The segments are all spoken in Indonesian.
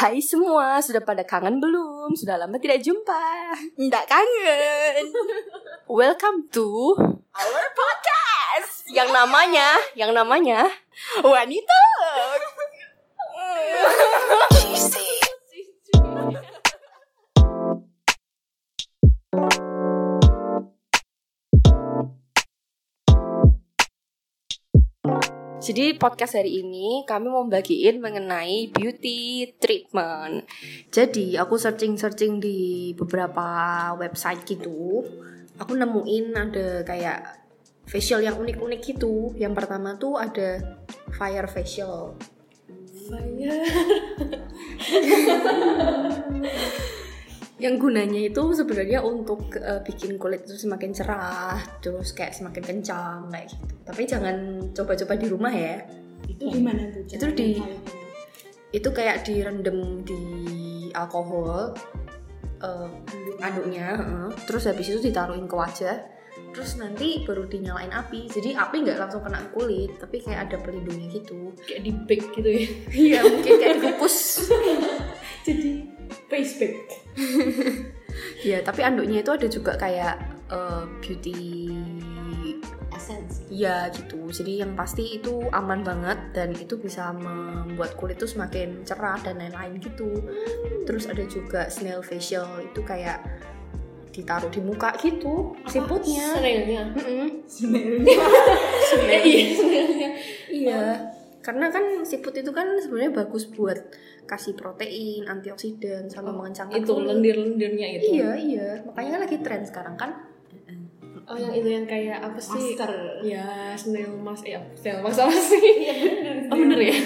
Hai semua, sudah pada kangen belum? Sudah lama tidak jumpa. Nggak kangen. Welcome to Our podcast. yang namanya, yang namanya Wanita. Jadi podcast hari ini kami mau bagiin mengenai beauty treatment. Jadi aku searching-searching di beberapa website gitu, aku nemuin ada kayak facial yang unik-unik gitu. Yang pertama tuh ada fire facial. yang gunanya itu sebenarnya untuk eh, bikin kulit itu semakin cerah, terus kayak semakin kencang kayak gitu. Tapi jangan coba-coba di rumah ya. Itu gimana tuh? Itu di- Itu kayak direndam di alkohol eh, anduknya, heeh. terus habis itu ditaruhin ke wajah, terus nanti baru dinyalain api. Jadi api nggak langsung kena kulit, tapi kayak ada pelindungnya gitu. kayak di bake gitu ya Iya, mungkin kayak dikukus. jadi face bake Iya, tapi anduknya itu ada juga kayak eh, beauty essence. Iya gitu. Jadi yang pasti itu aman banget dan itu bisa membuat kulit tuh semakin cerah dan lain-lain gitu. Terus ada juga snail facial itu kayak ditaruh di muka gitu siputnya. snailnya? Eh, iya snailnya. Iya. Karena kan siput itu kan sebenarnya bagus buat kasih protein, antioksidan sama mengencangkan itu kulit. lendir-lendirnya itu Iya, iya. Makanya kan lagi tren sekarang kan. oh yang itu yang kayak apa sih Master. ya snail mas ya snail mas apa sih Iya bener. oh bener ya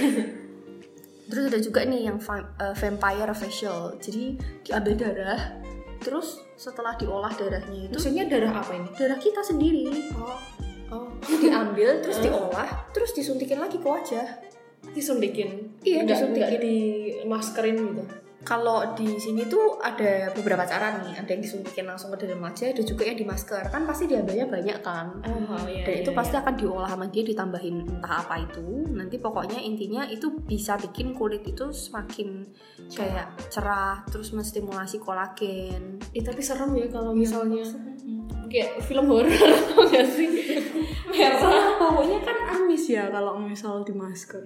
Terus ada juga nih yang va- eh, vampire facial. Jadi diambil darah, terus setelah diolah darahnya itu maksudnya darah apa ini darah kita sendiri oh oh diambil terus diolah terus disuntikin lagi ke wajah. disuntikin Iya, Nggak- disuntikin. nggak di maskerin gitu Kalau di sini tuh ada beberapa cara nih. Ada yang disuntikin langsung ke dalam wajah, ada juga yang di masker. Kan pasti diambilnya banyak kan. oh iya Dan itu pasti akan diolah sama dia ditambahin entah apa itu. Nanti pokoknya intinya itu bisa bikin kulit itu semakin kayak cerah, terus menstimulasi kolagen. Eh, tapi serem ya kalau Iya, misalnya kayak film horor tau gak sih merah Baunya kan amis ya kalau misal di masker.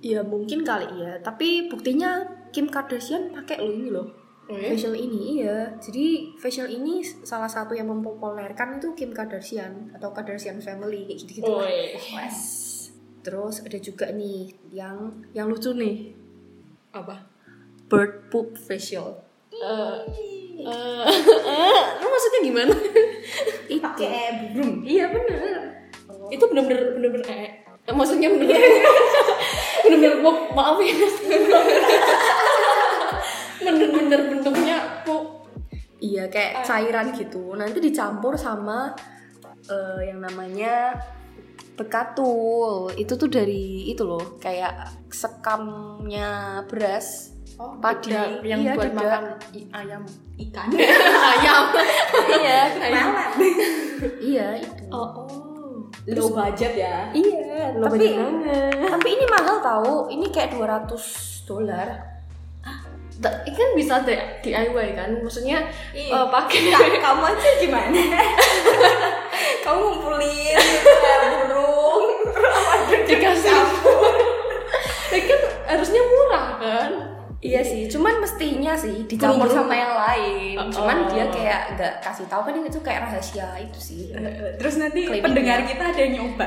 Ya mungkin kali ya, tapi buktinya Kim Kardashian pakai loh ini loh. oh ya Facial ini iya. Jadi facial ini salah satu yang mempopulerkan itu Kim Kardashian atau Kardashian family kayak gitu-gitu. oh lah. iya. Terus ada juga nih yang yang lucu nih, apa bird poop facial. eh eh lu maksudnya gimana Itu. Pakai burung. Iya bener. itu bener-bener bener-bener eh eh, maksudnya bener-bener bener-bener gua maaf ya bener-bener bentuknya kok Iya kayak cairan gitu. Nanti dicampur sama eh, yang namanya bekatul. Itu tuh dari itu loh, kayak sekamnya beras. oh, Padi. yang Iya, buat beda. makan i- ayam Ikan. ayam iya, ayam iya itu. oh oh Low budget ya. Iya, Loh, tapi banget. tapi ini mahal tahu. Ini kayak 200 dolar. Ini kan bisa di- DIY kan maksudnya Iya. eh, pakai Ka- kamu aja gimana? kamu ngumpulin burung. dikasih kan harusnya murah kan Iya sih, cuman mestinya sih dicampur sama yang lain. Oh. Cuman dia kayak nggak kasih tahu kan ini tuh kayak rahasia itu sih. Terus nanti Kliniknya. pendengar kita ada yang nyoba.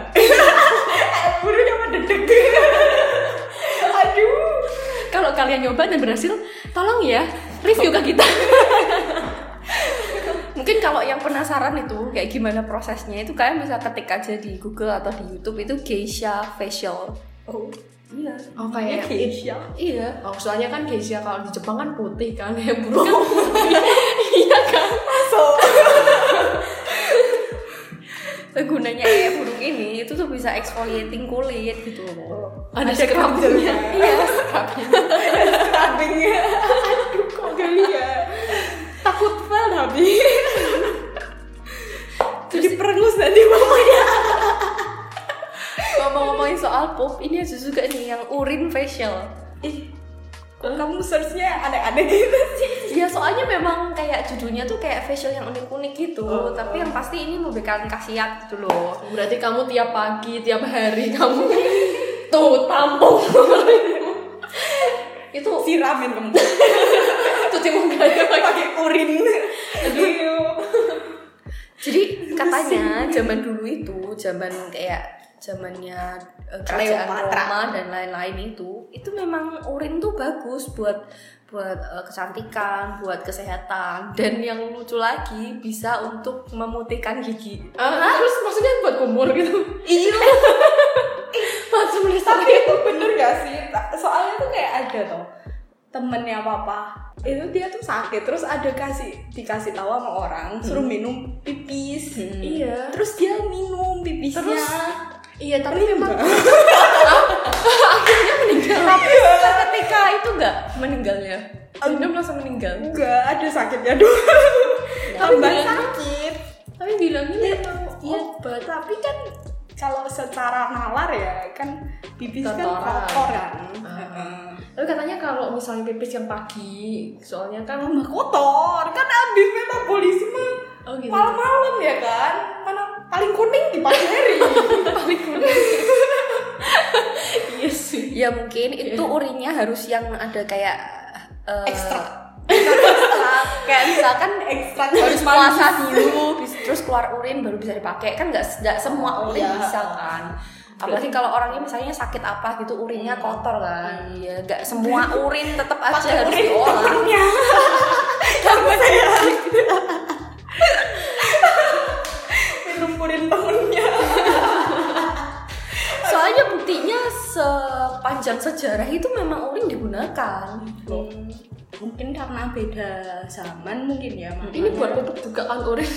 Burungnya apa dedek. Aduh. kalau kalian nyoba dan berhasil tolong ya review ke kita Mungkin kalau yang penasaran itu kayak gimana prosesnya itu kalian bisa ketik aja di Google atau di YouTube itu geisha facial. Oh. Iya. oh kayak Geisha. Iya. oh soalnya kan geisha kalau di Jepang kan putih kan ya burung kan iya kan Masuk. Gunanya ya burung ini itu tuh bisa exfoliating kulit gitu loh. ada Ada scrubnya kerjanya. iya Scrubbingnya. Aduh kok geli ya. Takut fail tapi. Jadi perengus nanti mamanya. Ngomong-ngomongin soal pup, ini ada juga nih yang urin facial. Ih, kamu searchnya aneh-aneh gitu sih? Ya soalnya memang kayak judulnya tuh kayak facial yang unik-unik gitu Oh. Tapi yang pasti ini memberikan khasiat gitu loh. Berarti kamu tiap pagi, tiap hari kamu tuh tampung. itu siramin kamu. Cuci mukanya pakai pakai urin. Jadi katanya zaman dulu itu Zaman kayak zamannya kerajaan Cleopatra. Roma dan lain-lain itu Itu memang urin tuh bagus buat buat eh, kecantikan, buat kesehatan dan yang lucu lagi bisa untuk memutihkan gigi. Ah, terus maksudnya buat kumur gitu. Iya. Langsung tapi listrik. itu bener gak sih soalnya tuh kayak ada tuh temennya papa itu dia tuh sakit terus ada kasih dikasih tahu sama orang suruh minum pipis Hmm. Iya. terus dia minum pipisnya Terus Iya, tapi memang Tapi ketika itu enggak meninggalnya. Anda langsung meninggal. enggak ada sakitnya doang tambah bilangnya- sakit. Tapi bilangnya memang Iya, obat. tapi kan kalau secara nalar ya kan pipis kan kotor kan. Tapi katanya kalau misalnya pipis yang pagi, soalnya kan tambah kotor kan habis metabolisme Oh gitu. malam-malam ya kan mana paling kuning di pagi hari paling kuning. iya sih. Ya mungkin itu urinnya harus yang ada kayak eh, Ekstrak. bukan ekstrak. kayak misalkan ekstrak harus puasa dulu terus keluar urin baru bisa dipakai kan nggak semua urin Iya. bisa kan apalagi kalau orangnya misalnya sakit apa gitu urinnya kotor kan. Ya nggak semua urin tetap aja harus diolah saya minum urin temennya soalnya buktinya sepanjang sejarah itu memang urin digunakan. Hmm, mungkin karena beda zaman mungkin ya Mak. Ini buat pupuk juga kan urin.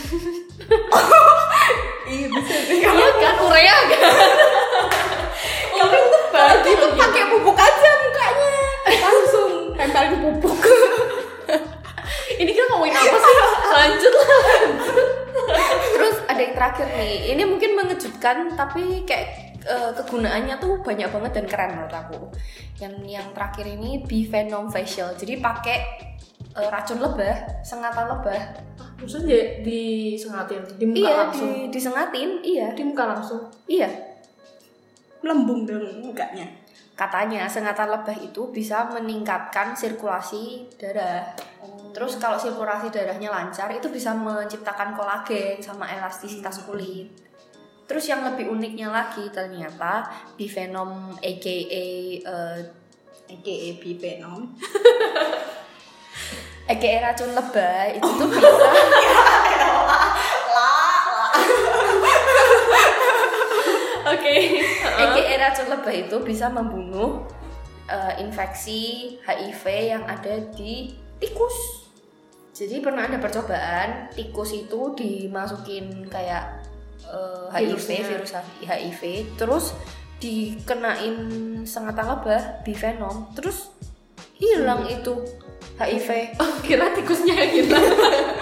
iya bisa. Iya kan urea kan. Itu pakai pupuk aja mukanya langsung tempelin pupuk Ini kita ngomongin apa sih? Lanjut lah. Terus ada yang terakhir nih, ini mungkin mengejutkan tapi kayak eh, kegunaannya tuh banyak banget dan keren menurut aku. Yang yang terakhir ini Bivenom facial. Jadi pakai eh, racun lebah, sengatan lebah. Maksudnya disengatin di muka iya, langsung. di, disengatin, iya. Di muka langsung. Iya. melembung dong mukanya Katanya sengatan lebah itu bisa meningkatkan sirkulasi darah. Terus kalau sirkulasi darahnya lancar itu bisa menciptakan kolagen sama elastisitas kulit. Terus yang lebih uniknya lagi ternyata Bivenom aka eh, aka bivenom aka racun lebah itu tuh bisa Oke. aka racun lebah itu bisa membunuh eh, infeksi HIV yang ada di tikus. Jadi pernah ada percobaan tikus itu dimasukin kayak eh, HIV Virusnya. virus HIV terus dikenain sengatan lebah bivenom terus hilang itu HIV. Oh, kira tikusnya gitu. Oh.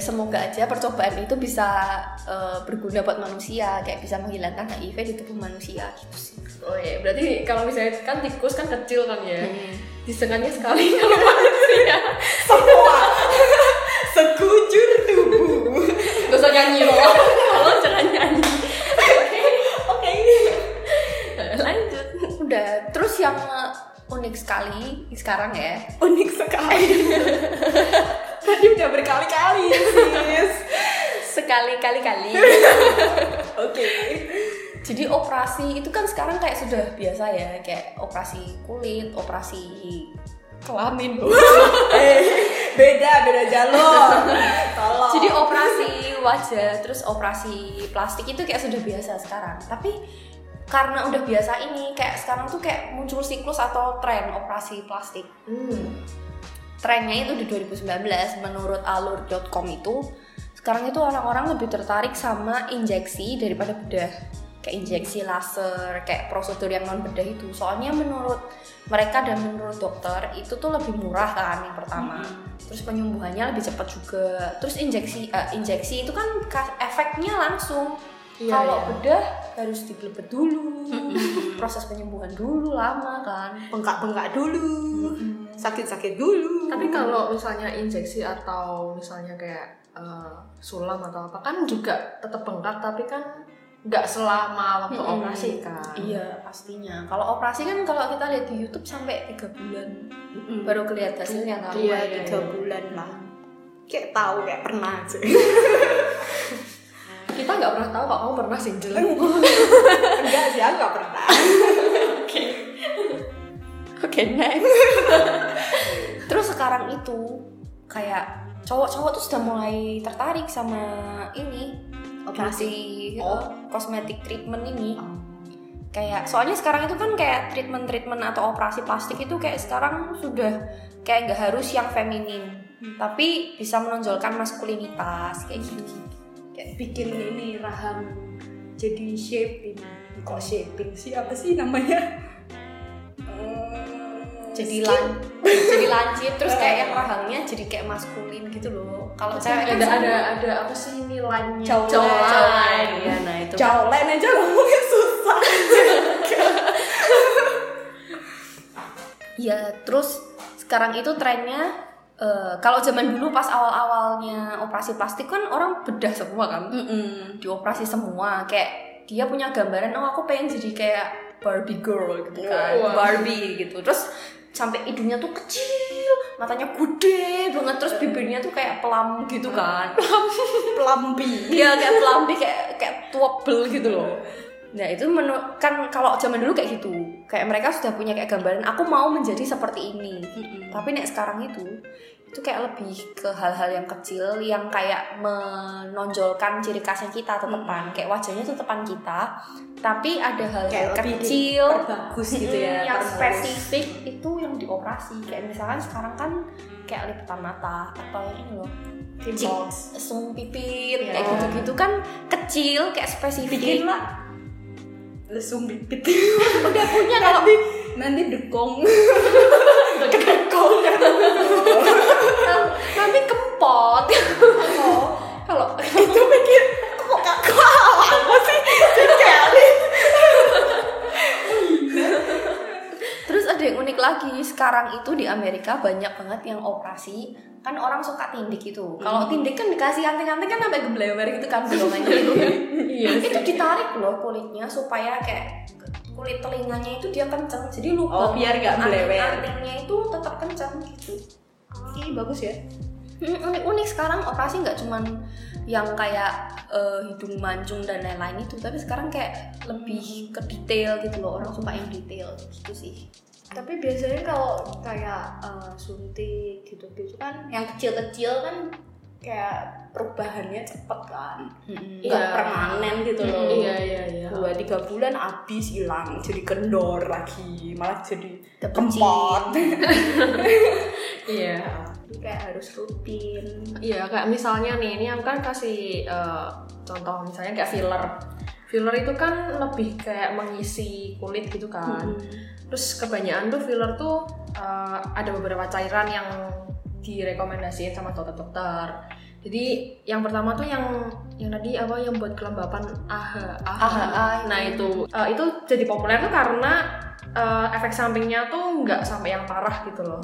Ya semoga aja percobaan itu bisa eh, berguna buat manusia kayak bisa menghilangkan HIV di tubuh manusia gitu sih. Oh iya, berarti kalau misalnya kan tikus kan kecil kan ya. Hmm. Disengatnya sekali kalau manusia. semua sekujur tubuh Gak usah nyanyi loh. Kalau jangan nyanyi. oke Lanjut. Udah terus yang unik sekali sekarang ya unik sekali tadi udah berkali-kali sis. Sekali kali kali. Oke. Jadi operasi itu kan sekarang kayak sudah biasa ya kayak operasi kulit operasi kelamin. Eh beda beda jalur. Tolong. Jadi operasi wajah terus operasi plastik itu kayak sudah biasa sekarang. Tapi karena udah biasa ini kayak sekarang tuh kayak muncul siklus atau tren operasi plastik. Hmm. Trennya itu di 2019 menurut alur.com itu sekarang itu orang-orang lebih tertarik sama injeksi daripada bedah. Kayak injeksi laser kayak prosedur yang non bedah itu. Soalnya menurut mereka dan menurut dokter itu tuh lebih murah kan yang pertama. Terus penyembuhannya lebih cepat juga. Terus injeksi eh, injeksi itu kan ka- efeknya langsung Iya, Kalau iya. bedah harus digelebet dulu, proses penyembuhan dulu lama kan. bengkak-bengkak dulu sakit-sakit dulu Tapi kalau misalnya injeksi atau misalnya kayak eh, sulam atau apa kan juga tetap bengkak tapi kan nggak selama waktu Mm-mm. operasi kan. Iya pastinya. Kalau operasi kan kalau kita lihat di YouTube sampai tiga bulan baru kelihatan hasilnya kan. Iya, dua iya, tiga iya. bulan lah kayak tahu kayak pernah aja Kita nggak pernah tahu kok kamu pernah single. enggak sih aku nggak pernah Oke next. Terus sekarang itu kayak cowok-cowok tuh sudah mulai tertarik sama ini operasi Oh. eh, kosmetik treatment ini. Kayak soalnya sekarang itu kan kayak treatment-treatment atau operasi plastik itu kayak sekarang sudah kayak nggak harus yang feminin, tapi bisa menonjolkan maskulinitas kayak gitu. Kayak bikin ini rahang jadi shaping kok shaping sih apa sih namanya Hmm, Jadi skin. lan jadi lancip terus kayak yang rahangnya jadi kayak maskulin gitu loh. Kalau kan ada sama- ada ada apa sih nilainya? Jaulan. Iya, nah itu. kan. Jaulen aja ngomongnya susah Iya, terus sekarang itu trennya eh, kalau zaman dulu pas awal-awalnya operasi plastik kan orang bedah semua kan. Dioperasi semua kayak dia punya gambaran oh aku pengen jadi kayak Barbie girl gitu kan. Wah. Barbie gitu. Terus sampai hidungnya tuh kecil, matanya gede banget terus bibirnya tuh kayak pelam gitu kan. pelambi Iya kayak pelambi kayak kayak tuabel gitu loh. Nah itu menu kan kalau zaman dulu kayak gitu, kayak mereka sudah punya kayak gambaran aku mau menjadi seperti ini. Tapi nek sekarang itu itu kayak lebih ke hal-hal yang kecil yang kayak menonjolkan ciri khasnya kita tetepan, kayak wajahnya tetepan kita, tapi ada hal-hal Kayak kecil diperbagus gitu ya, yang spesifik itu yang dioperasi. Kayak misalkan sekarang kan kayak liputan mata atau yang ini loh Dimples. sung pipit Iya. kayak gitu-gitu kan kecil kayak spesifik bikin lah lesung bibit udah punya kalau nanti nanti dekong dekong nanti kempot. Kalau itu mikir kok kak kok apa sih? Kayak terus ada yang unik lagi sekarang itu di Amerika banyak banget yang operasi kan orang suka tindik itu. Kalau tindik kan dikasih anting-anting kan sampai geblewer gitu kan bolongannya itu kan Iya. itu ditarik loh kulitnya supaya kayak kulit telinganya itu dia kenceng. Jadi Oh, lubang biar nggak belewer. anting-antingnya itu tetap kenceng gitu. Ih, bagus ya. Hmm, unik-unik sekarang operasi nggak cuman yang kayak eh, hidung mancung dan lain-lain itu tapi sekarang kayak lebih ke detail gitu loh. Orang suka yang detail gitu sih tapi biasanya kalau kayak eh, suntik gitu-gitu kan yang kecil-kecil kan kayak perubahannya cepet kan nggak Iya. permanen gitu loh Iya iya iya. dua tiga bulan habis hilang jadi kendor lagi malah jadi kempot Iya. Jadi kayak harus rutin Iya, kayak misalnya nih, ini aku kan kasih eh, contoh misalnya kayak filler. Filler itu kan lebih kayak mengisi kulit gitu kan. Terus kebanyakan tuh filler tuh eh, ada beberapa cairan yang direkomendasiin sama dokter-dokter. Jadi yang pertama tuh yang yang tadi apa yang buat kelembapan AHA. AHA, Nah itu eh, itu jadi populer tuh karena eh, efek sampingnya tuh nggak sampai yang parah gitu loh.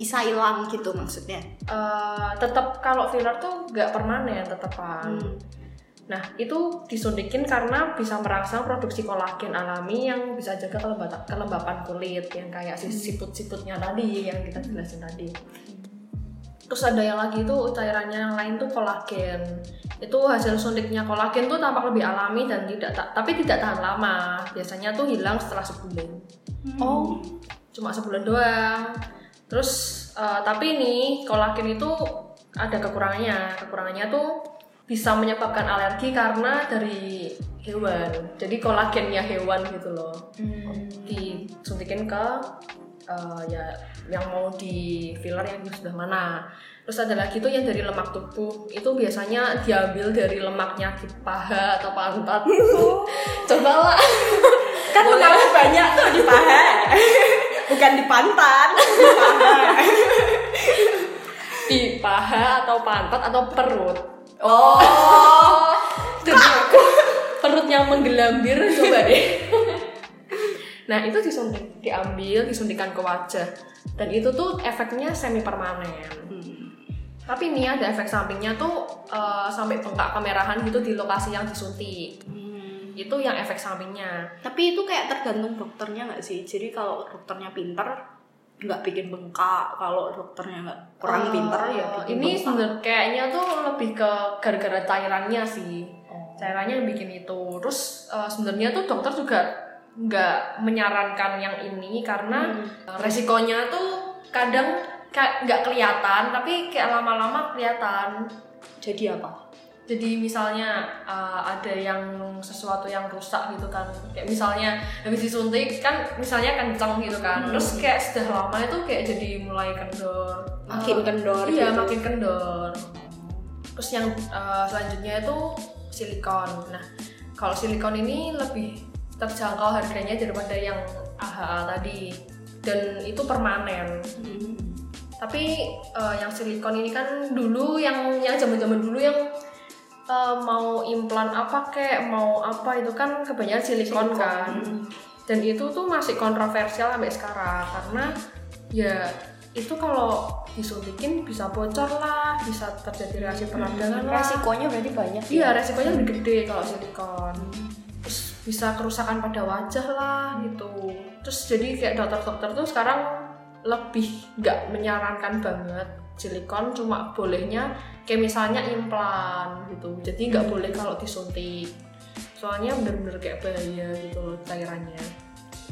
bisa hilang gitu maksudnya Eh, tetap kalau filler tuh nggak permanen tetepan. Nah itu disuntikin karena bisa merangsang produksi kolagen alami yang bisa jaga kelembapan, kelembapan kulit yang kayak si siput-siputnya tadi yang kita jelasin tadi. Terus ada yang lagi itu cairannya yang lain tuh kolagen. Itu hasil suntiknya kolagen tuh tampak lebih alami dan tidak ta- tapi tidak tahan lama. Biasanya tuh hilang setelah sebulan oh cuma sebulan doang. Terus eh, tapi nih kolagen itu ada kekurangannya. Kekurangannya tuh bisa menyebabkan alergi karena dari hewan. Jadi kolagennya hewan gitu loh. Disuntikin ke eh, ya yang mau di filler yang sudah mana. Terus ada lagi tuh yang dari lemak tubuh. Itu biasanya diambil dari lemaknya di paha atau pantat. Coba lah. kan lemaknya banyak tuh di paha bukan di pantat di paha di paha atau pantat atau perut. Oh. Jadi aku perutnya menggelambir coba deh. Nah itu disuntik diambil disuntikan ke wajah. Dan itu tuh efeknya semi permanen tapi nih ada efek sampingnya tuh eh, sampai bengkak kemerahan gitu di lokasi yang disuntik. Itu yang efek sampingnya. Tapi itu kayak tergantung dokternya nggak sih? Jadi kalau dokternya pinter nggak bikin bengkak, kalau dokternya nggak kurang Eh, pinter ya bikin ini sebenarnya kayaknya tuh lebih ke gara-gara cairannya sih Oh. cairannya yang bikin itu terus eh, sebenarnya tuh dokter juga nggak menyarankan yang ini karena Hmm. eh, resikonya tuh kadang nggak kelihatan tapi kayak lama-lama kelihatan Jadi apa? Jadi misalnya eh, ada yang sesuatu yang rusak gitu kan. Kayak misalnya habis disuntik kan misalnya kencang gitu kan. Hmm. terus kayak sudah lama itu kayak jadi mulai kendor. Makin Eh, kendor iya gitu. makin kendor. Terus yang eh, selanjutnya itu silikon. Nah kalau silikon ini lebih terjangkau harganya daripada yang AHA tadi. Dan itu permanen. Hmm. tapi eh, yang silikon ini kan dulu yang yang zaman-zaman dulu yang eh, mau implan apa kek mau apa itu kan kebanyakan silikon, kan. Hmm. dan itu tuh masih kontroversial sampai sekarang karena ya itu kalau disuntikin bisa bocor lah bisa terjadi reaksi peradangan lah. Resikonya berarti banyak iya resikonya lebih gede kalau silikon. Terus bisa kerusakan pada wajah lah gitu. Terus jadi kayak dokter-dokter tuh sekarang lebih nggak menyarankan banget silikon cuma bolehnya kayak misalnya implan gitu. Jadi nggak boleh kalau disuntik. Soalnya bener-bener kayak bahaya gitu loh cairannya.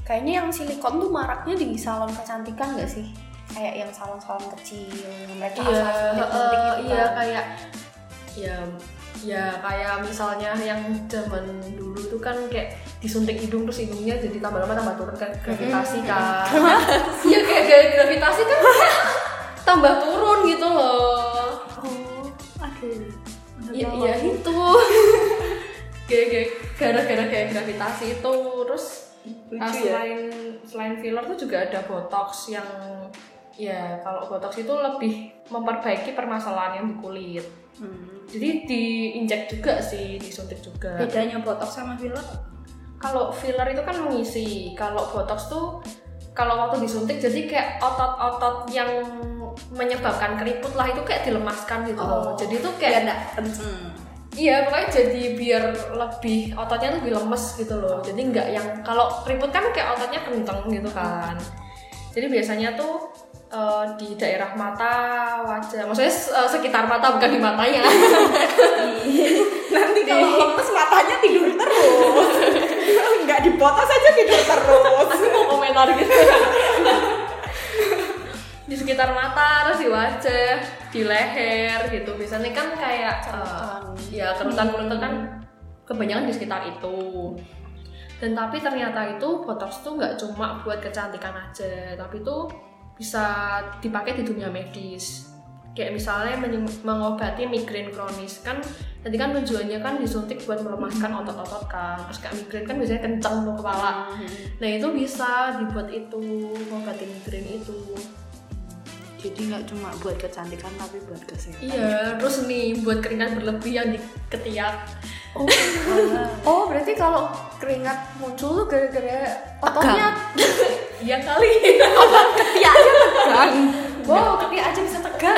Kayaknya yang silikon tuh maraknya di salon kecantikan gak sih? Kayak yang salon-salon kecil yang mereka iya asal gitu iya kan. kayak ya ya kayak misalnya yang zaman dulu tuh kan kayak disuntik hidung terus hidungnya jadi tambah lama tambah turun kan gravitasi kan. Iya kayak gravitasi kan tambah turun gitu loh Oh, aduh. iya iya itu kayak kayak gara-gara kayak gravitasi itu terus Lucu ah, ya. selain selain filler tuh juga ada botox yang ya kalau botox itu lebih memperbaiki permasalahan yang di kulit Hmm. jadi diinjek juga sih disuntik juga Bedanya botox sama filler? kalau filler itu kan mengisi kalau botox tuh kalau waktu disuntik jadi kayak otot-otot yang menyebabkan keriput lah itu kayak dilemaskan gitu Oh. loh jadi Biar kayak nggak kenceng. Iya, pokoknya jadi biar lebih ototnya tuh lebih lemes gitu loh. Jadi nggak yang kalau keriput kan kayak ototnya kenceng gitu kan. Jadi biasanya tuh eh, di daerah mata, wajah, maksudnya eh, sekitar mata bukan di matanya. Nanti kalau lemes matanya tidur terus. Nggak dibotos aja tidur terus. Aku mau komentar gitu. di sekitar mata, terus di wajah, di leher gitu. Biasanya kan kayak eh, ya kerutan-kerutan kan kebanyakan di sekitar itu. Dan tapi ternyata itu botox tuh nggak cuma buat kecantikan aja, tapi tuh bisa dipakai di dunia medis. Kayak misalnya mengobati migrain kronis. Kan nanti kan tujuannya kan disuntik buat melemaskan otot-otot kan. Terus kayak migrain kan biasanya kenceng tuh kepala. Nah itu bisa dibuat itu mengobati migrain itu Jadi nggak cuma buat kecantikan tapi buat kesehatan. iya terus nih buat keringat berlebih yang di ketiak Oh, oh berarti kalau keringat muncul tuh gara-gara ototnya iya kali ketiaknya tegang. Wow, ketiak aja bisa tegang.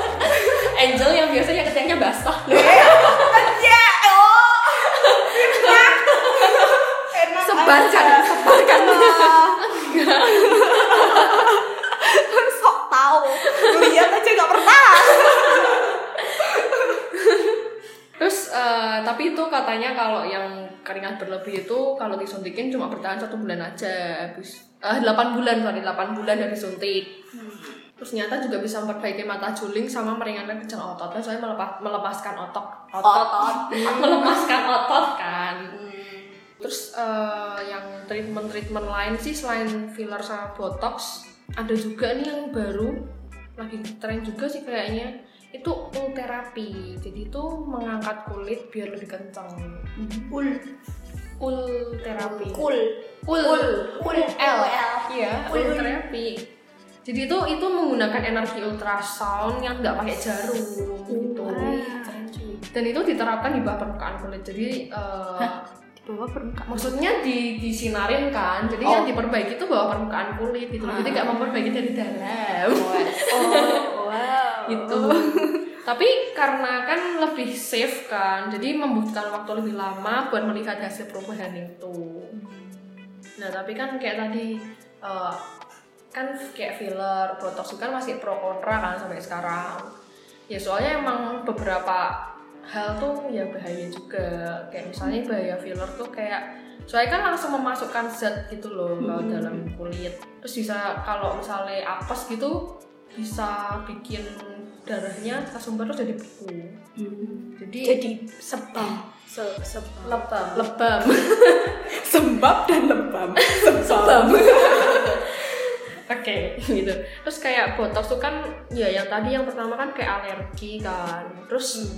Angel yang biasanya ketiaknya basah Ya, oh. Enak Sebarkan, sebarkan. Sok tahu. Lihat aja nggak pernah. terus eh, tapi itu katanya kalau yang keringat berlebih itu kalau disuntikin cuma bertahan satu bulan aja habis eh 8 bulan sorry 8 bulan dari suntik. Terus nyata juga bisa memperbaiki mata juling sama meringankan kejang ototnya soalnya melepas, melepaskan otot. Otot, melepaskan otot kan. Terus eh, yang treatment treatment lain sih selain filler sama botox ada juga nih yang baru lagi tren juga sih kayaknya. Itu ul terapi jadi itu mengangkat kulit biar lebih kencang Ul, ul. Terapi cool. ul. Ul, ul. Ul, l. Iya Ul. terapi jadi itu itu menggunakan energi ultrasound yang nggak pakai jarum gitu. Dan itu diterapkan di bawah permukaan kulit. Jadi Di bawah permukaan. maksudnya di disinarin kan jadi Oh. yang diperbaiki itu bawah permukaan kulit gitu jadi nggak memperbaiki dari dalam. Oh, wow. gitu. Tapi karena kan lebih safe kan jadi membutuhkan waktu lebih lama buat melihat hasil perubahan itu. Nah tapi kan kayak tadi eh, kan kayak filler botox itu kan masih pro kontra kan sampai sekarang. Ya soalnya emang beberapa hal tuh ya bahaya juga kayak misalnya bahaya filler tuh kayak soalnya kan langsung memasukkan zat gitu loh ke dalam kulit terus bisa kalau misalnya apes gitu bisa bikin darahnya tersumbat terus jadi beku jadi, Jadi sebam. Se sebam. lebam lebam Sembab dan lebam. lebam Oke, gitu. Terus kayak botox tuh kan, ya yang tadi yang pertama kan kayak alergi kan. Terus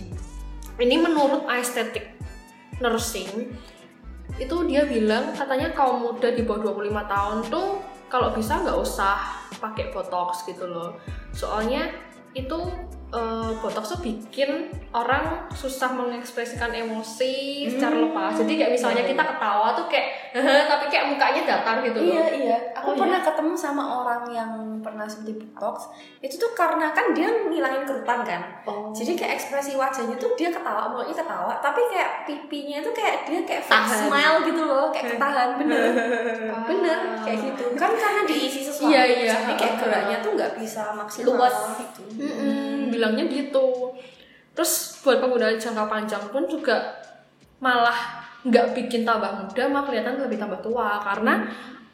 ini menurut aesthetic nursing itu dia bilang katanya kaum muda di bawah 25 tahun tuh kalau bisa nggak usah pakai botox gitu loh. Soalnya itu eh, botox tuh bikin orang susah mengekspresikan emosi secara lepas. Jadi kayak misalnya kita ketawa tuh kayak tapi kayak mukanya datar gitu loh. Iya iya, aku Oh, pernah ketemu sama orang yang pernah suntik botox. Itu tuh karena kan dia ngilangin kerutan kan. Oh. Jadi kayak ekspresi wajahnya tuh dia ketawa, mulutnya ketawa, tapi kayak pipinya itu kayak dia kayak fake Tahan. smile gitu loh, kayak ketahan bener, bener kayak gitu. Kan karena diisi sesuatu, Iya, iya. jadi kayak geraknya tuh nggak bisa maksimal. Luas. gitu. Mm-mm, bilangnya gitu. Terus buat pengguna jangka panjang pun juga malah nggak bikin tambah muda, malah kelihatan lebih tambah tua karena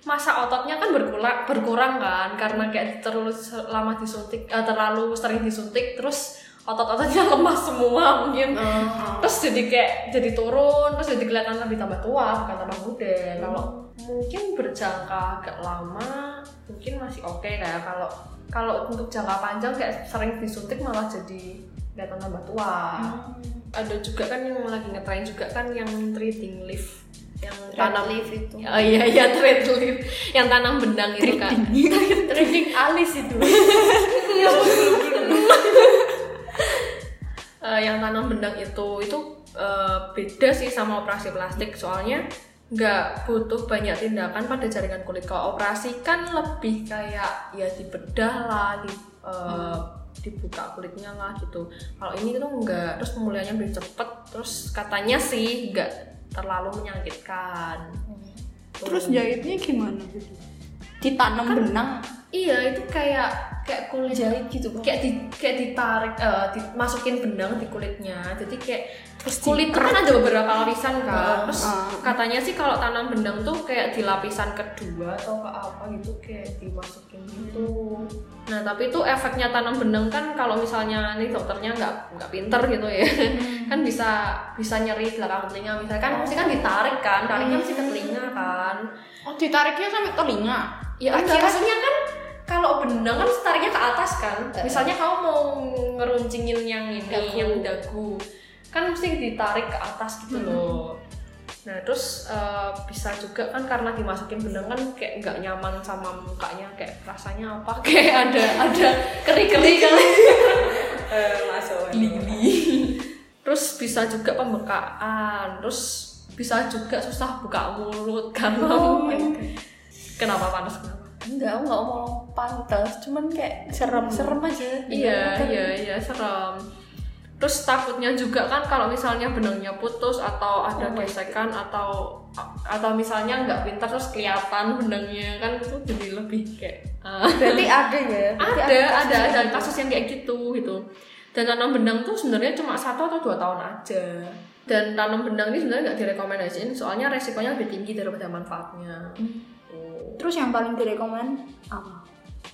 masa ototnya kan berkurang berkurang kan karena kayak terlalu lama disuntik eh, terlalu sering disuntik terus otot-ototnya lemah semua mungkin. Terus jadi kayak jadi turun terus jadi kelihatan lebih tambah tua bukan tambah muda. Kalau mungkin berjangka agak lama mungkin masih oke kayak kalau kalau untuk jangka panjang kayak sering disuntik malah jadi kelihatan tambah tua. Ada juga kan yang lagi ngetrain juga kan yang treating leaf yang tanam lift itu. Oh iya iya trade leaf. Yang tanam benang itu kan. Trading alis itu. Eh, yang tanam benang itu itu eh, beda sih sama operasi plastik. Soalnya nggak butuh banyak tindakan pada jaringan kulit. Kalau operasi kan lebih kayak ya dibedah lah di eh, dibuka kulitnya lah gitu. Kalau ini tuh enggak terus pemulihannya lebih cepet. Terus katanya sih nggak terlalu menyakitkan. Terus jahitnya gimana? Ditanam benang iya itu kayak kayak kulit jahit gitu. Kayak di kayak ditarik eh, dimasukin benang di kulitnya jadi kayak Kulit itu kan ada beberapa lapisan kan. Terus Ah. katanya sih kalau tanam benang tuh kayak di lapisan kedua atau ke apa gitu kayak dimasukin gitu. Nah tapi itu efeknya tanam benang kan kalau misalnya nih dokternya nggak nggak pinter gitu ya. Kan bisa bisa nyeri belakang telinga. Misalnya kan mesti kan ditarik kan tariknya mesti ke telinga kan. Oh, ditariknya sampai telinga. Ya enggak, maksudnya kan kalau benang kan tariknya ke atas kan. Misalnya kamu mau ngeruncingin yang ini, Dagu. yang dagu, kan mesti ditarik ke atas gitu loh. Nah terus eh, bisa juga kan karena dimasukin benang kan kayak nggak nyaman sama mukanya, kayak rasanya apa? Kayak ada ada keri-keri kan. Eh, masuk. Terus bisa juga pembekaan, terus bisa juga susah buka mulut karena kenapa panas kenapa? Enggak, aku nggak mau pantas, cuman kayak serem serem aja. Iya, iya, iya, serem. Terus takutnya juga kan kalau misalnya benangnya putus atau ada gesekan atau atau misalnya nggak pintar terus kelihatan benangnya kan itu jadi lebih kayak ah. Berarti ada ya? Berarti ada ada kasus ada gitu. kasus yang kayak gitu gitu. Dan tanam benang tuh sebenarnya cuma satu atau dua tahun aja. Dan tanam benang ini sebenarnya nggak direkomendasiin soalnya resikonya lebih tinggi daripada manfaatnya. Tuh. Terus yang paling direkomend apa?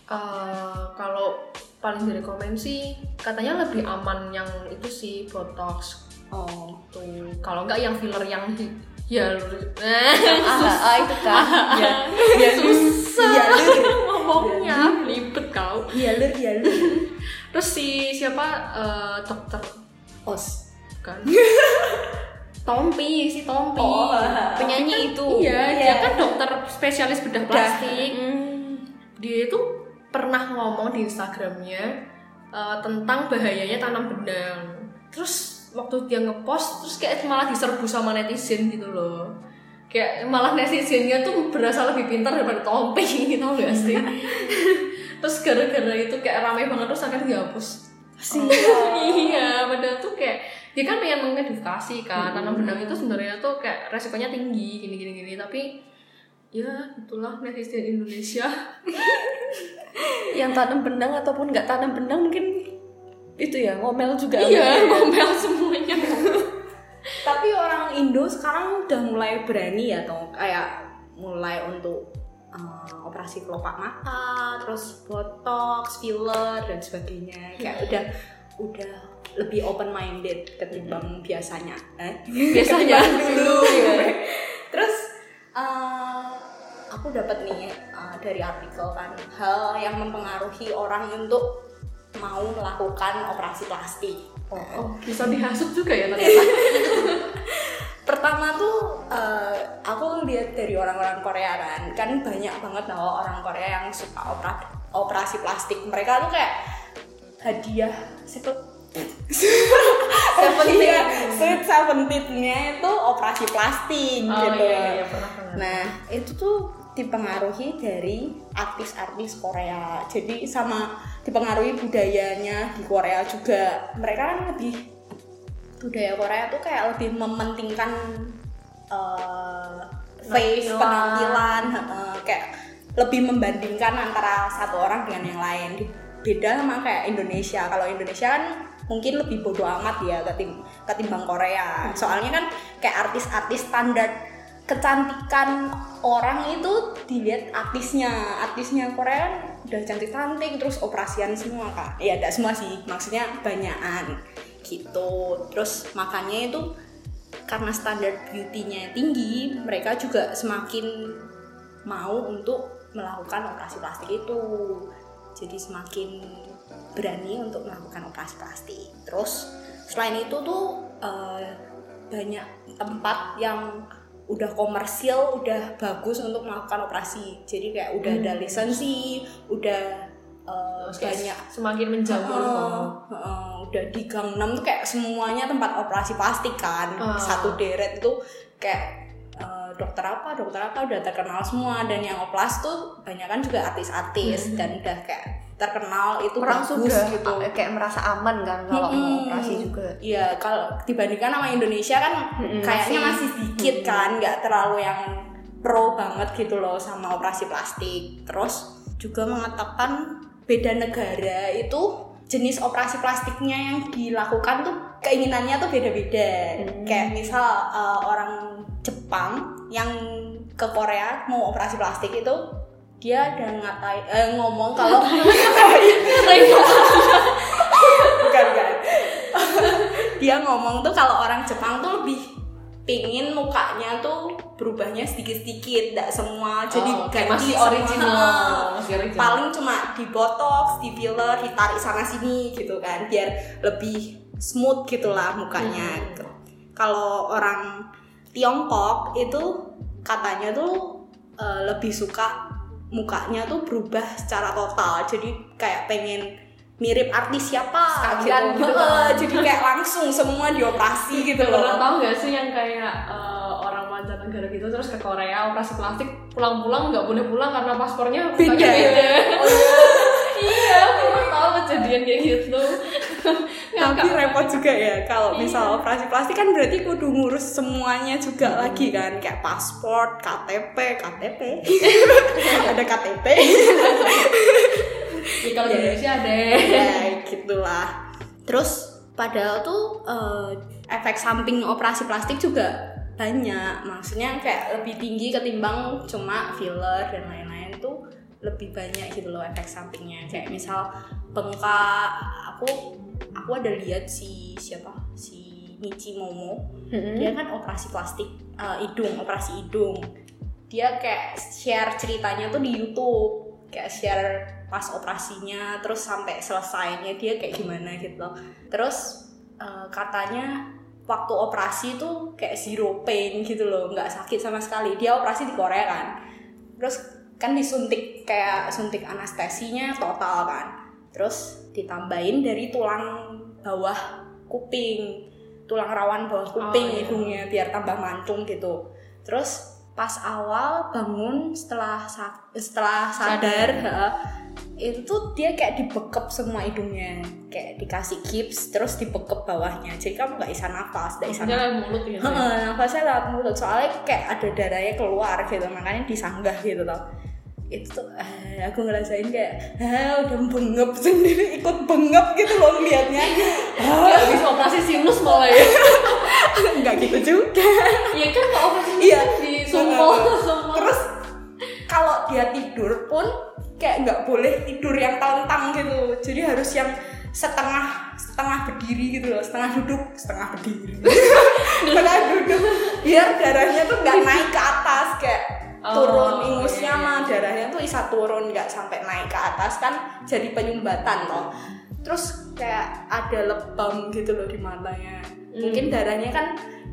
Eh, kalau paling direkomend sih katanya lebih aman yang itu sih botox Oh, tuh kalau nggak yang filler yang di ya ah, ah, itu kan. ya, ya susah ngomongnya libet kau Jalur jalur. terus si siapa eh, dokter Os. kan Tompi si Tompi Oh, penyanyi itu. iya dia Iya. kan dokter spesialis bedah plastik Hmm. dia itu pernah ngomong di Instagramnya eh, tentang bahayanya tanam benang. Terus waktu dia ngepost terus kayak malah diserbu sama netizen gitu loh. Kayak malah netizennya tuh berasa lebih pintar daripada Tompi gitu gak sih? Terus gara-gara itu kayak rame banget terus akhirnya dihapus. Iya padahal tuh kayak dia kan pengen mengedukasi kan tanam benang itu sebenarnya tuh kayak resikonya tinggi gini gini gini tapi ya itulah netizen Indonesia yang tanam benang ataupun nggak tanam benang mungkin itu ya ngomel juga iya ya. ngomel semuanya Tapi orang Indo sekarang udah mulai berani ya toh kayak mulai untuk eh, operasi kelopak mata, terus botox, filler dan sebagainya. Kayak udah udah lebih open minded ketimbang biasanya. Eh? biasanya dulu Terus eh, aku dapat nih eh, dari artikel kan hal yang mempengaruhi orang untuk mau melakukan operasi plastik. oh, bisa dihasut juga ya ternyata Pertama tuh eh, aku lihat dari orang-orang Korea kan, kan banyak banget tau orang Korea yang suka opera- operasi plastik. Mereka tuh kayak hadiah sepet hadiah sweet seventeenth-nya itu operasi plastik oh gitu. iya iya, pernah pernah Nah, itu tuh dipengaruhi dari artis-artis Korea. Jadi sama dipengaruhi budayanya di Korea juga. Mereka kan lebih budaya Korea tuh kayak lebih mementingkan eh, face Penampilan. penampilan, heeh, kayak lebih membandingkan antara satu orang dengan yang lain. Beda sama kayak Indonesia. Kalau Indonesia kan mungkin lebih bodoh amat ya ketim- ketimbang Korea. Soalnya kan kayak artis-artis standar kecantikan orang itu dilihat artisnya. Artisnya Korea udah cantik-cantik terus operasian semua kak. Ya tidak semua sih maksudnya banyakan gitu. Terus makanya itu karena standar beauty-nya tinggi mereka juga semakin mau untuk melakukan operasi plastik itu. Jadi semakin berani untuk melakukan operasi plastik. Terus selain itu tuh eh, banyak tempat yang udah komersil udah bagus untuk melakukan operasi. Jadi kayak udah ada lisensi udah kayak banyak. semakin menjamur Heeh, heeh, udah di Gang 6 tuh kayak semuanya tempat operasi plastik kan. Ah. satu deret itu kayak eh, dokter apa dokter apa udah terkenal semua. Dan yang oplas tuh banyak kan juga artis-artis dan udah kayak terkenal itu orang bagus sudah gitu eh, kayak merasa aman kan kalau Mm-mm. operasi juga Iya, kalau dibandingkan sama Indonesia kan Mm-mm, kayaknya masih- masih sedikit kan, nggak terlalu yang pro banget gitu loh sama operasi plastik. Terus juga mengatakan beda negara itu jenis operasi plastiknya yang dilakukan tuh keinginannya tuh beda-beda. Kayak misal eh, orang Jepang yang ke Korea mau operasi plastik itu dia ada ngatai eh, ngomong kalau bukan bukan. Dia ngomong tuh kalau orang Jepang tuh lebih pingin mukanya tuh berubahnya sedikit-sedikit, tidak semua. Jadi Oh, ganti masih original, masih original. Paling cuma di botox, di filler, ditarik sana sini gitu kan, biar lebih smooth gitulah mukanya. Hmm. Kalau orang Tiongkok itu katanya tuh eh, lebih suka mukanya tuh berubah secara total, jadi kayak pengen mirip artis siapa Sekalian gitu Heeh, kan. jadi kayak langsung semua dioperasi gitu Pernah loh tahu gak sih yang kayak eh, orang mancanegara gitu terus ke Korea operasi plastik pulang-pulang nggak boleh pulang karena paspornya Beda. beda. iya, pernah tahu kejadian kayak gitu. Tapi repot juga ya kalau Iya. misal operasi plastik kan berarti kudu ngurus semuanya juga lagi kan kayak paspor KTP KTP ada KTP Ya, kalau di Indonesia ada. ya gitulah. Terus padahal tuh eh, efek samping operasi plastik juga banyak. Maksudnya kayak lebih tinggi ketimbang cuma filler dan lain-lain tuh lebih banyak gitu loh efek sampingnya. Kayak misal bengkak aku aku ada lihat si siapa? Si Michi Momo. Dia kan operasi plastik eh, hidung operasi hidung. Dia kayak share ceritanya tuh di YouTube kayak share pas operasinya terus sampai selesainya dia kayak gimana gitu. Terus eh, katanya waktu operasi tuh kayak zero pain gitu loh nggak sakit sama sekali. Dia operasi di Korea kan. Terus kan disuntik kayak suntik anestesinya total kan terus ditambahin dari tulang bawah kuping tulang rawan bawah kuping Oh, iya. hidungnya biar tambah mancung gitu terus pas awal bangun setelah sa- setelah sadar, heeh, itu dia kayak dibekep semua hidungnya kayak dikasih gips terus dibekep bawahnya jadi kamu nggak bisa nafas nggak bisa lewat mulut gitu. ya? Nafasnya lewat mulut soalnya kayak ada darahnya keluar gitu makanya disanggah gitu loh itu tuh eh, aku ngerasain kayak ah, udah bengep sendiri ikut bengep gitu loh ngeliatnya Kayak habis operasi sinus malah ya. nggak gitu juga. Iya kan kalau operasi Iya. kan di sumpel semua. terus kalau dia tidur pun kayak nggak boleh tidur yang telentang gitu. Jadi harus yang setengah setengah berdiri gitu loh setengah duduk setengah berdiri. Setengah duduk. Biar darahnya tuh nggak naik ke atas kayak Oh, turun ingusnya iya. mah darahnya tuh bisa turun nggak sampai naik ke atas kan jadi penyumbatan loh terus kayak ada lebam gitu loh di matanya mungkin darahnya kan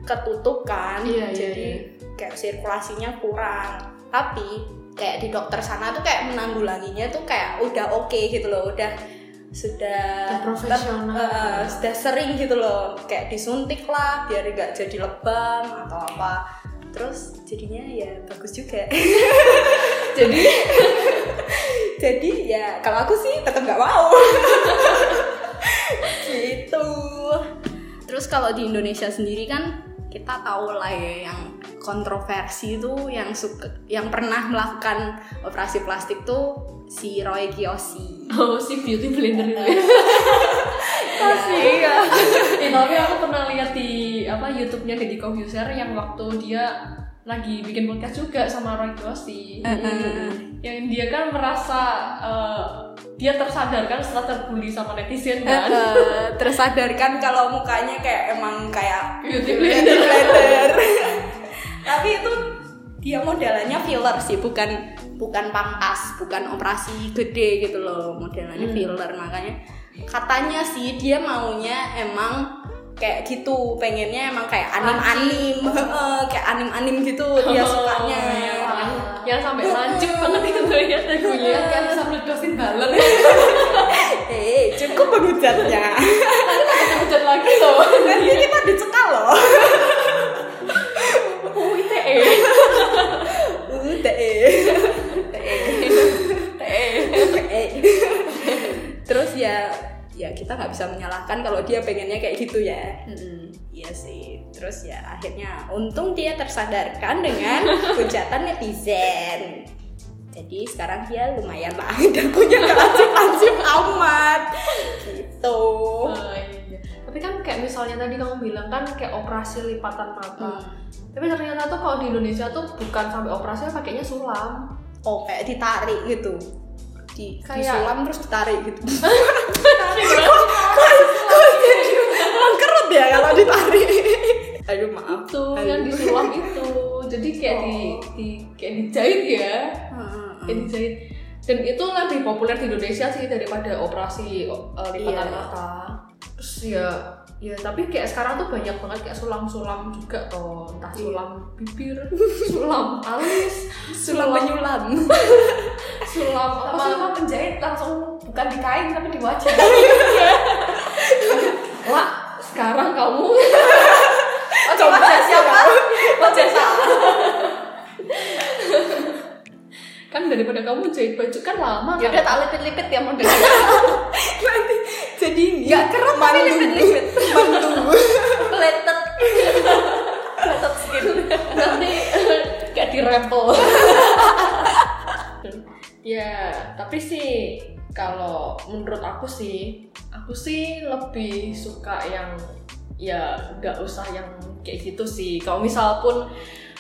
ketutup kan Hmm. Iya, iya, jadi kayak sirkulasinya kurang tapi kayak di dokter sana tuh kayak menanggulanginya tuh kayak udah oke gitu loh udah sudah Udah profesional. ter- eh, sudah sering gitu loh kayak disuntik lah biar nggak jadi lebam atau apa terus jadinya ya bagus juga. Jadi jadi ya kalau aku sih tetap nggak mau. Gitu. Terus kalau di Indonesia sendiri kan kita tahu lah ya yang kontroversi itu yang suka yang pernah melakukan operasi plastik tuh si Roy Kiyoshi. Oh si beauty blender itu. Ya. iya Eh, tapi aku pernah lihat di apa YouTube-nya Deddy Corbuzier yang waktu dia lagi bikin podcast juga sama Roy Kiyoshi. Yang dia kan merasa eh, dia tersadarkan setelah terbully sama netizen kan. Eh, tersadarkan kalau mukanya kayak emang kayak Beauty beauty blender. blender. tapi itu dia modelannya filler sih bukan bukan pangkas bukan operasi gede gitu loh modelannya filler makanya katanya sih dia maunya emang kayak gitu pengennya emang kayak anim-anim. Heeh, kayak anim-anim gitu dia sukanya. yang, yang sampai lancip banget itu ya dagunya kan bisa meledosin balon. Eh cukup menghujatnya hujan lagi loh. Nanti kita dicekal loh. Oh ITE udah eh Eh. Terus ya ya kita nggak bisa menyalahkan kalau dia pengennya kayak gitu ya. Iya sih. Terus ya akhirnya untung dia tersadarkan dengan hujatan netizen. Jadi sekarang dia lumayan lah dagunya nggak lancip-lancip amat. Gitu. Oh, iya. Tapi kan kayak misalnya tadi kamu bilang kan kayak operasi lipatan mata. Tapi ternyata tuh kalau di Indonesia tuh bukan sampai operasi pakainya sulam. oh kayak ditarik gitu di Kayak- disulam terus ditarik gitu Mengkerut ya kalau ditarik. Aduh maaf. itu yang disulam itu. Jadi kayak di, di kayak dijahit ya. Kayak dijahit. Dan itu lebih populer di Indonesia sih daripada operasi uh, lipatan Iya. mata. Terus ya ya tapi kayak sekarang tuh banyak banget kayak sulam-sulam juga toh. Entah sulam bibir sulam alis Sulam menyulam. sulam apa sih Sama penjahit? Langsung bukan di kain tapi di wajah. Wah, sekarang kamu. Coba siapa? wajah siapa kan daripada kamu jahit baju kan lama Ya kan udah tak lipit-lipit ya modelnya. Nanti jadi ini. Gak keren tapi lipit-lipit. Mandu. Pletet. Pletet skin. Nanti kayak dirempel. ya, tapi sih kalau menurut aku sih, aku sih lebih suka yang ya nggak usah yang kayak gitu sih. Kalau misal pun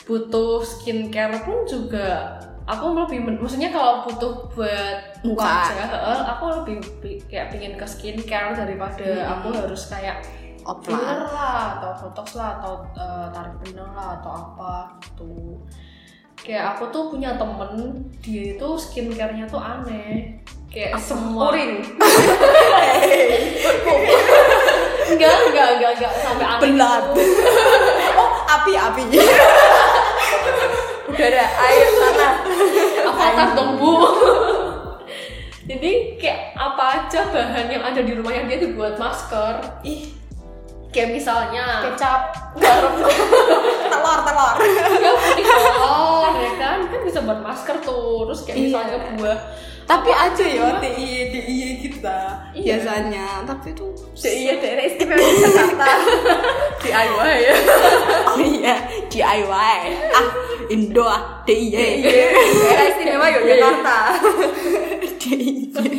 butuh skincare pun juga aku lebih maksudnya kalau butuh buat Muka. wajah, aku lebih kayak pingin ke skincare daripada Hmm. aku harus kayak filler lah atau botox lah atau eh, tarik benang lah atau apa gitu kayak aku tuh punya temen dia itu skincare-nya tuh aneh kayak semua Urin. enggak enggak enggak enggak sampai aneh Belat. gitu. Oh, api-api. Udara, air, tanah. Avatar dong bu. Jadi kayak apa aja bahan yang ada di rumahnya dia dibuat masker? Ih, kayak misalnya kecap. Garam. Telur telur. Ya putih telur ya kan? Kan bisa buat masker tuh. Terus kayak Iya. misalnya buah. Tapi aja ya DIY DIY kita Iya. biasanya. Tapi tuh iya daerah istimewa Jakarta. DIY ya oh iya DIY ah Indo ah DIY daerah istimewa Yogyakarta DIY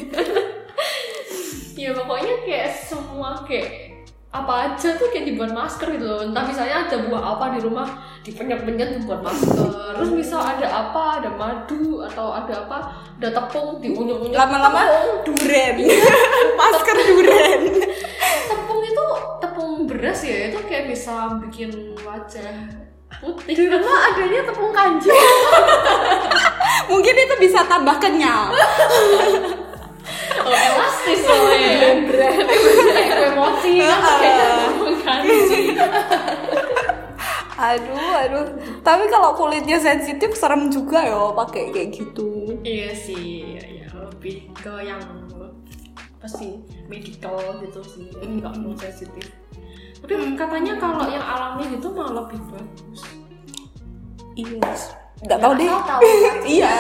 ya pokoknya kayak semua kayak apa aja tuh kayak dibuat masker gitu loh. Entah misalnya ada buah apa di rumah dipenyet-penyet dibuat masker. Terus misal ada apa ada madu atau ada apa ada tepung diunyek-unyek lama-lama duren. Masker duren. Tepung itu tepung beras ya itu kayak bisa bikin wajah putih. Di rumah adanya tepung kanji. mungkin itu bisa tambah kenyal oh elastis soalnya. Kan? Kanji aduh aduh. Tapi kalau kulitnya sensitif serem juga ya pakai kayak gitu. Iya sih ya, ya. Lebih ke yang apa sih medical gitu sih. Nggak mau sensitif. Tapi katanya kalau yang alami gitu malah lebih bagus. Iya nggak tahu deh. tahu. iya.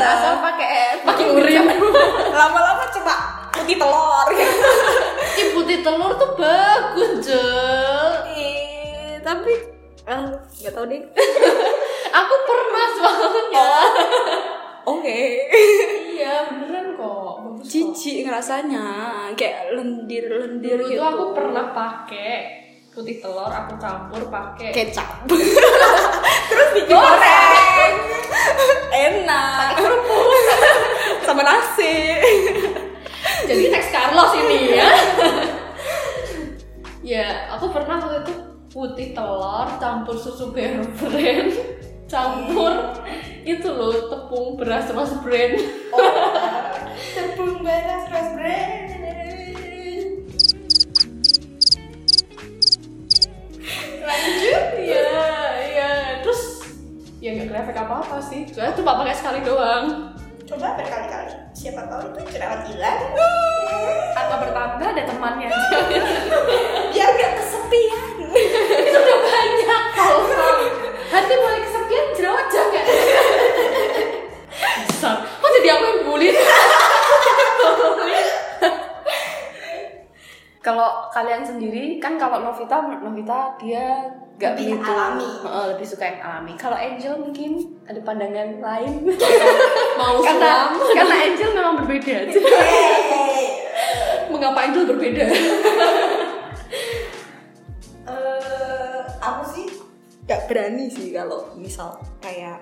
Asal pakai pakai urin. Lama-lama coba putih telur. Ih, putih telur tuh bagus jel. Eh tapi ah, nggak tahu deh. Aku pernah soalnya. Oke. Iya beneran kok. Bagus cici ngerasanya kayak lendir-lendir dulu gitu. tuh aku pernah pakai putih telur aku campur pakai kecap Carlos ini ya. Ya aku pernah waktu itu putih telur campur susu bear brand campur itu loh tepung beras mas brand. Tepung beras fresh bread lanjut. Ya ya terus ya nggak efek apa apa sih. Soalnya cuma pakai sekali doang. Coba berkali-kali. Siapa tahu itu jerawat hilang atau bertambah ada temannya aja biar nggak kesepian itu udah banyak kalau hati mulai kesepian jerawat jangan besar kok jadi aku yang bully Kalau kalian sendiri kan kalau Novita Novita dia nggak Lebih begitu alami. Heeh, lebih suka yang alami. Kalau Angel mungkin ada pandangan lain. mau karena karena Angel memang berbeda. Mengapa itu berbeda. Eh, aku sih nggak berani sih kalau misal kayak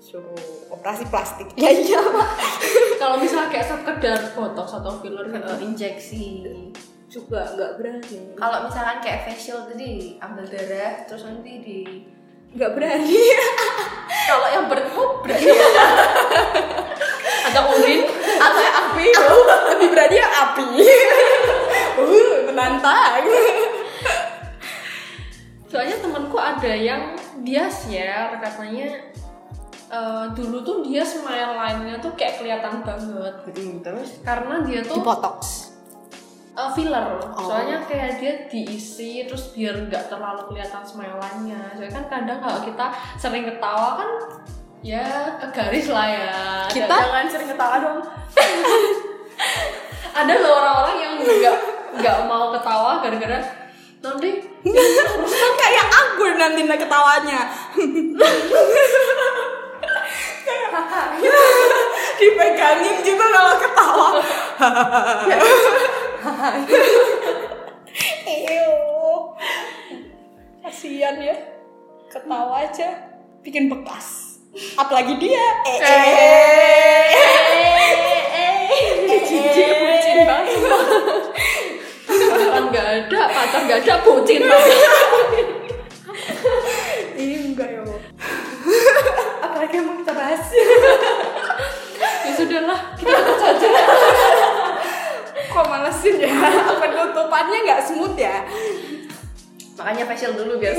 suruh operasi plastik. Ya iya pak. kalau misalnya kayak sekedar botox atau filler gitu. Eh, injeksi. juga nggak berani. Kalau misalkan kayak facial tadi ambil darah terus nanti di nggak berani. Kalau yang berhub berarti ada urin. Atau yang api. Aku lebih berani api. Uh menantang. Soalnya temanku ada yang dia share katanya eh, dulu tuh dia smile line-nya tuh kayak kelihatan banget. Terus? Karena dia tuh botox eh, filler. Oh. soalnya kayak dia diisi terus biar nggak terlalu kelihatan smile line-nya soalnya kan kadang kalau kita sering ketawa kan ya ke garis lah ya. Kita? jangan sering ketawa dong ada loh orang-orang yang nggak nggak mau ketawa gara-gara nanti kayak aku nanti ketawanya dipegangin gitu kalau ketawa Ew. kasian ya ketawa aja bikin bekas apalagi dia eh, eh. Cincin bucin banget Pacaran nggak ada, pacar nggak ada, bucin. Ih, enggak ya apalagi yang mau kita bahas? Ya sudahlah, kita ikut saja. Kok malesin ya? Penutupannya nggak smooth ya? Makanya facial dulu biar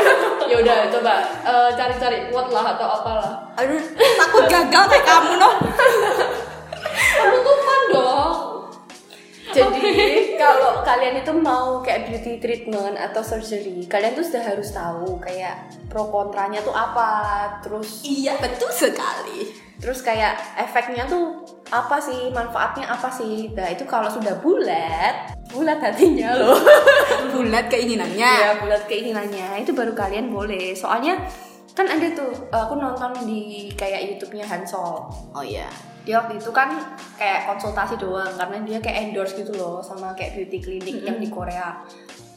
Ya udah, coba eh, cari-cari quote lah atau apalah. Aduh takut gagal kayak kamu noh Jadi kalau kalian itu mau kayak beauty treatment atau surgery, kalian tuh sudah harus tahu kayak pro kontranya tuh apa, terus Iya betul sekali. terus kayak efeknya tuh apa sih, manfaatnya apa sih. Nah, itu kalau sudah bulat, bulat hatinya loh. Bulat keinginannya. ya bulat keinginannya itu baru kalian boleh. Soalnya kan ada tuh aku nonton di kayak YouTube-nya Hansol. Oh iya. dia waktu itu kan kayak konsultasi doang karena dia kayak endorse gitu loh sama kayak beauty clinic yang di Korea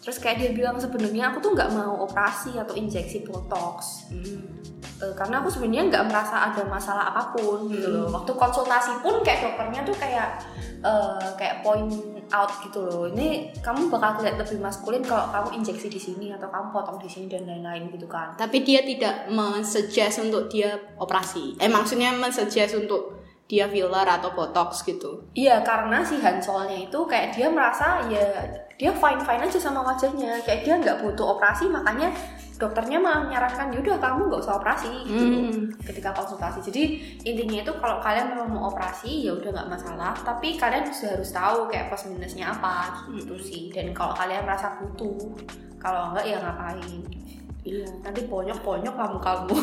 terus kayak dia bilang sebenarnya aku tuh nggak mau operasi atau injeksi botox. Eh, karena aku sebenarnya nggak merasa ada masalah apa pun gitu loh. Waktu konsultasi pun kayak dokternya tuh kayak eh, kayak point out gitu loh. Ini kamu bakal kelihatan lebih maskulin kalau kamu injeksi di sini atau kamu potong di sini dan lain-lain gitu kan. Tapi dia tidak mensuggest untuk dia operasi. Eh maksudnya mensuggest untuk dia filler atau botox gitu. Iya karena si Hansolnya itu kayak dia merasa ya dia fine fine aja sama wajahnya. Kayak dia nggak butuh operasi makanya dokternya malah menyarankan yaudah kamu nggak usah operasi gitu. Hmm. ketika konsultasi. Jadi intinya itu kalau kalian memang mau operasi ya udah nggak masalah. Tapi kalian juga harus tahu kayak plus minusnya apa gitu sih. Dan kalau kalian merasa butuh kalau enggak ya ngapain? Iya nanti bonyok bonyok kamu kamu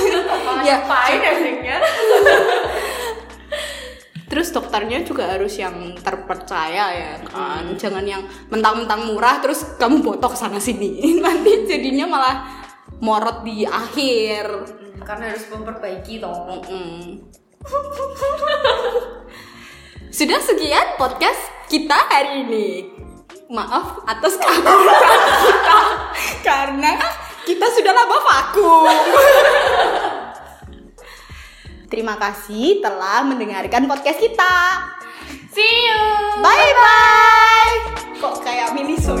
Ya. ngapain efeknya Terus dokternya juga harus yang terpercaya ya kan. Jangan yang mentang-mentang murah terus kamu botok sana sini. Nanti jadinya malah morot di akhir. Hmm, karena harus memperbaiki toh Mm-mm. Sudah sekian podcast kita hari ini. Maaf atas keangguran kita karena kita sudah lama vakum. Terima kasih telah mendengarkan podcast kita. see you Bye bye. Kok kayak mini ya?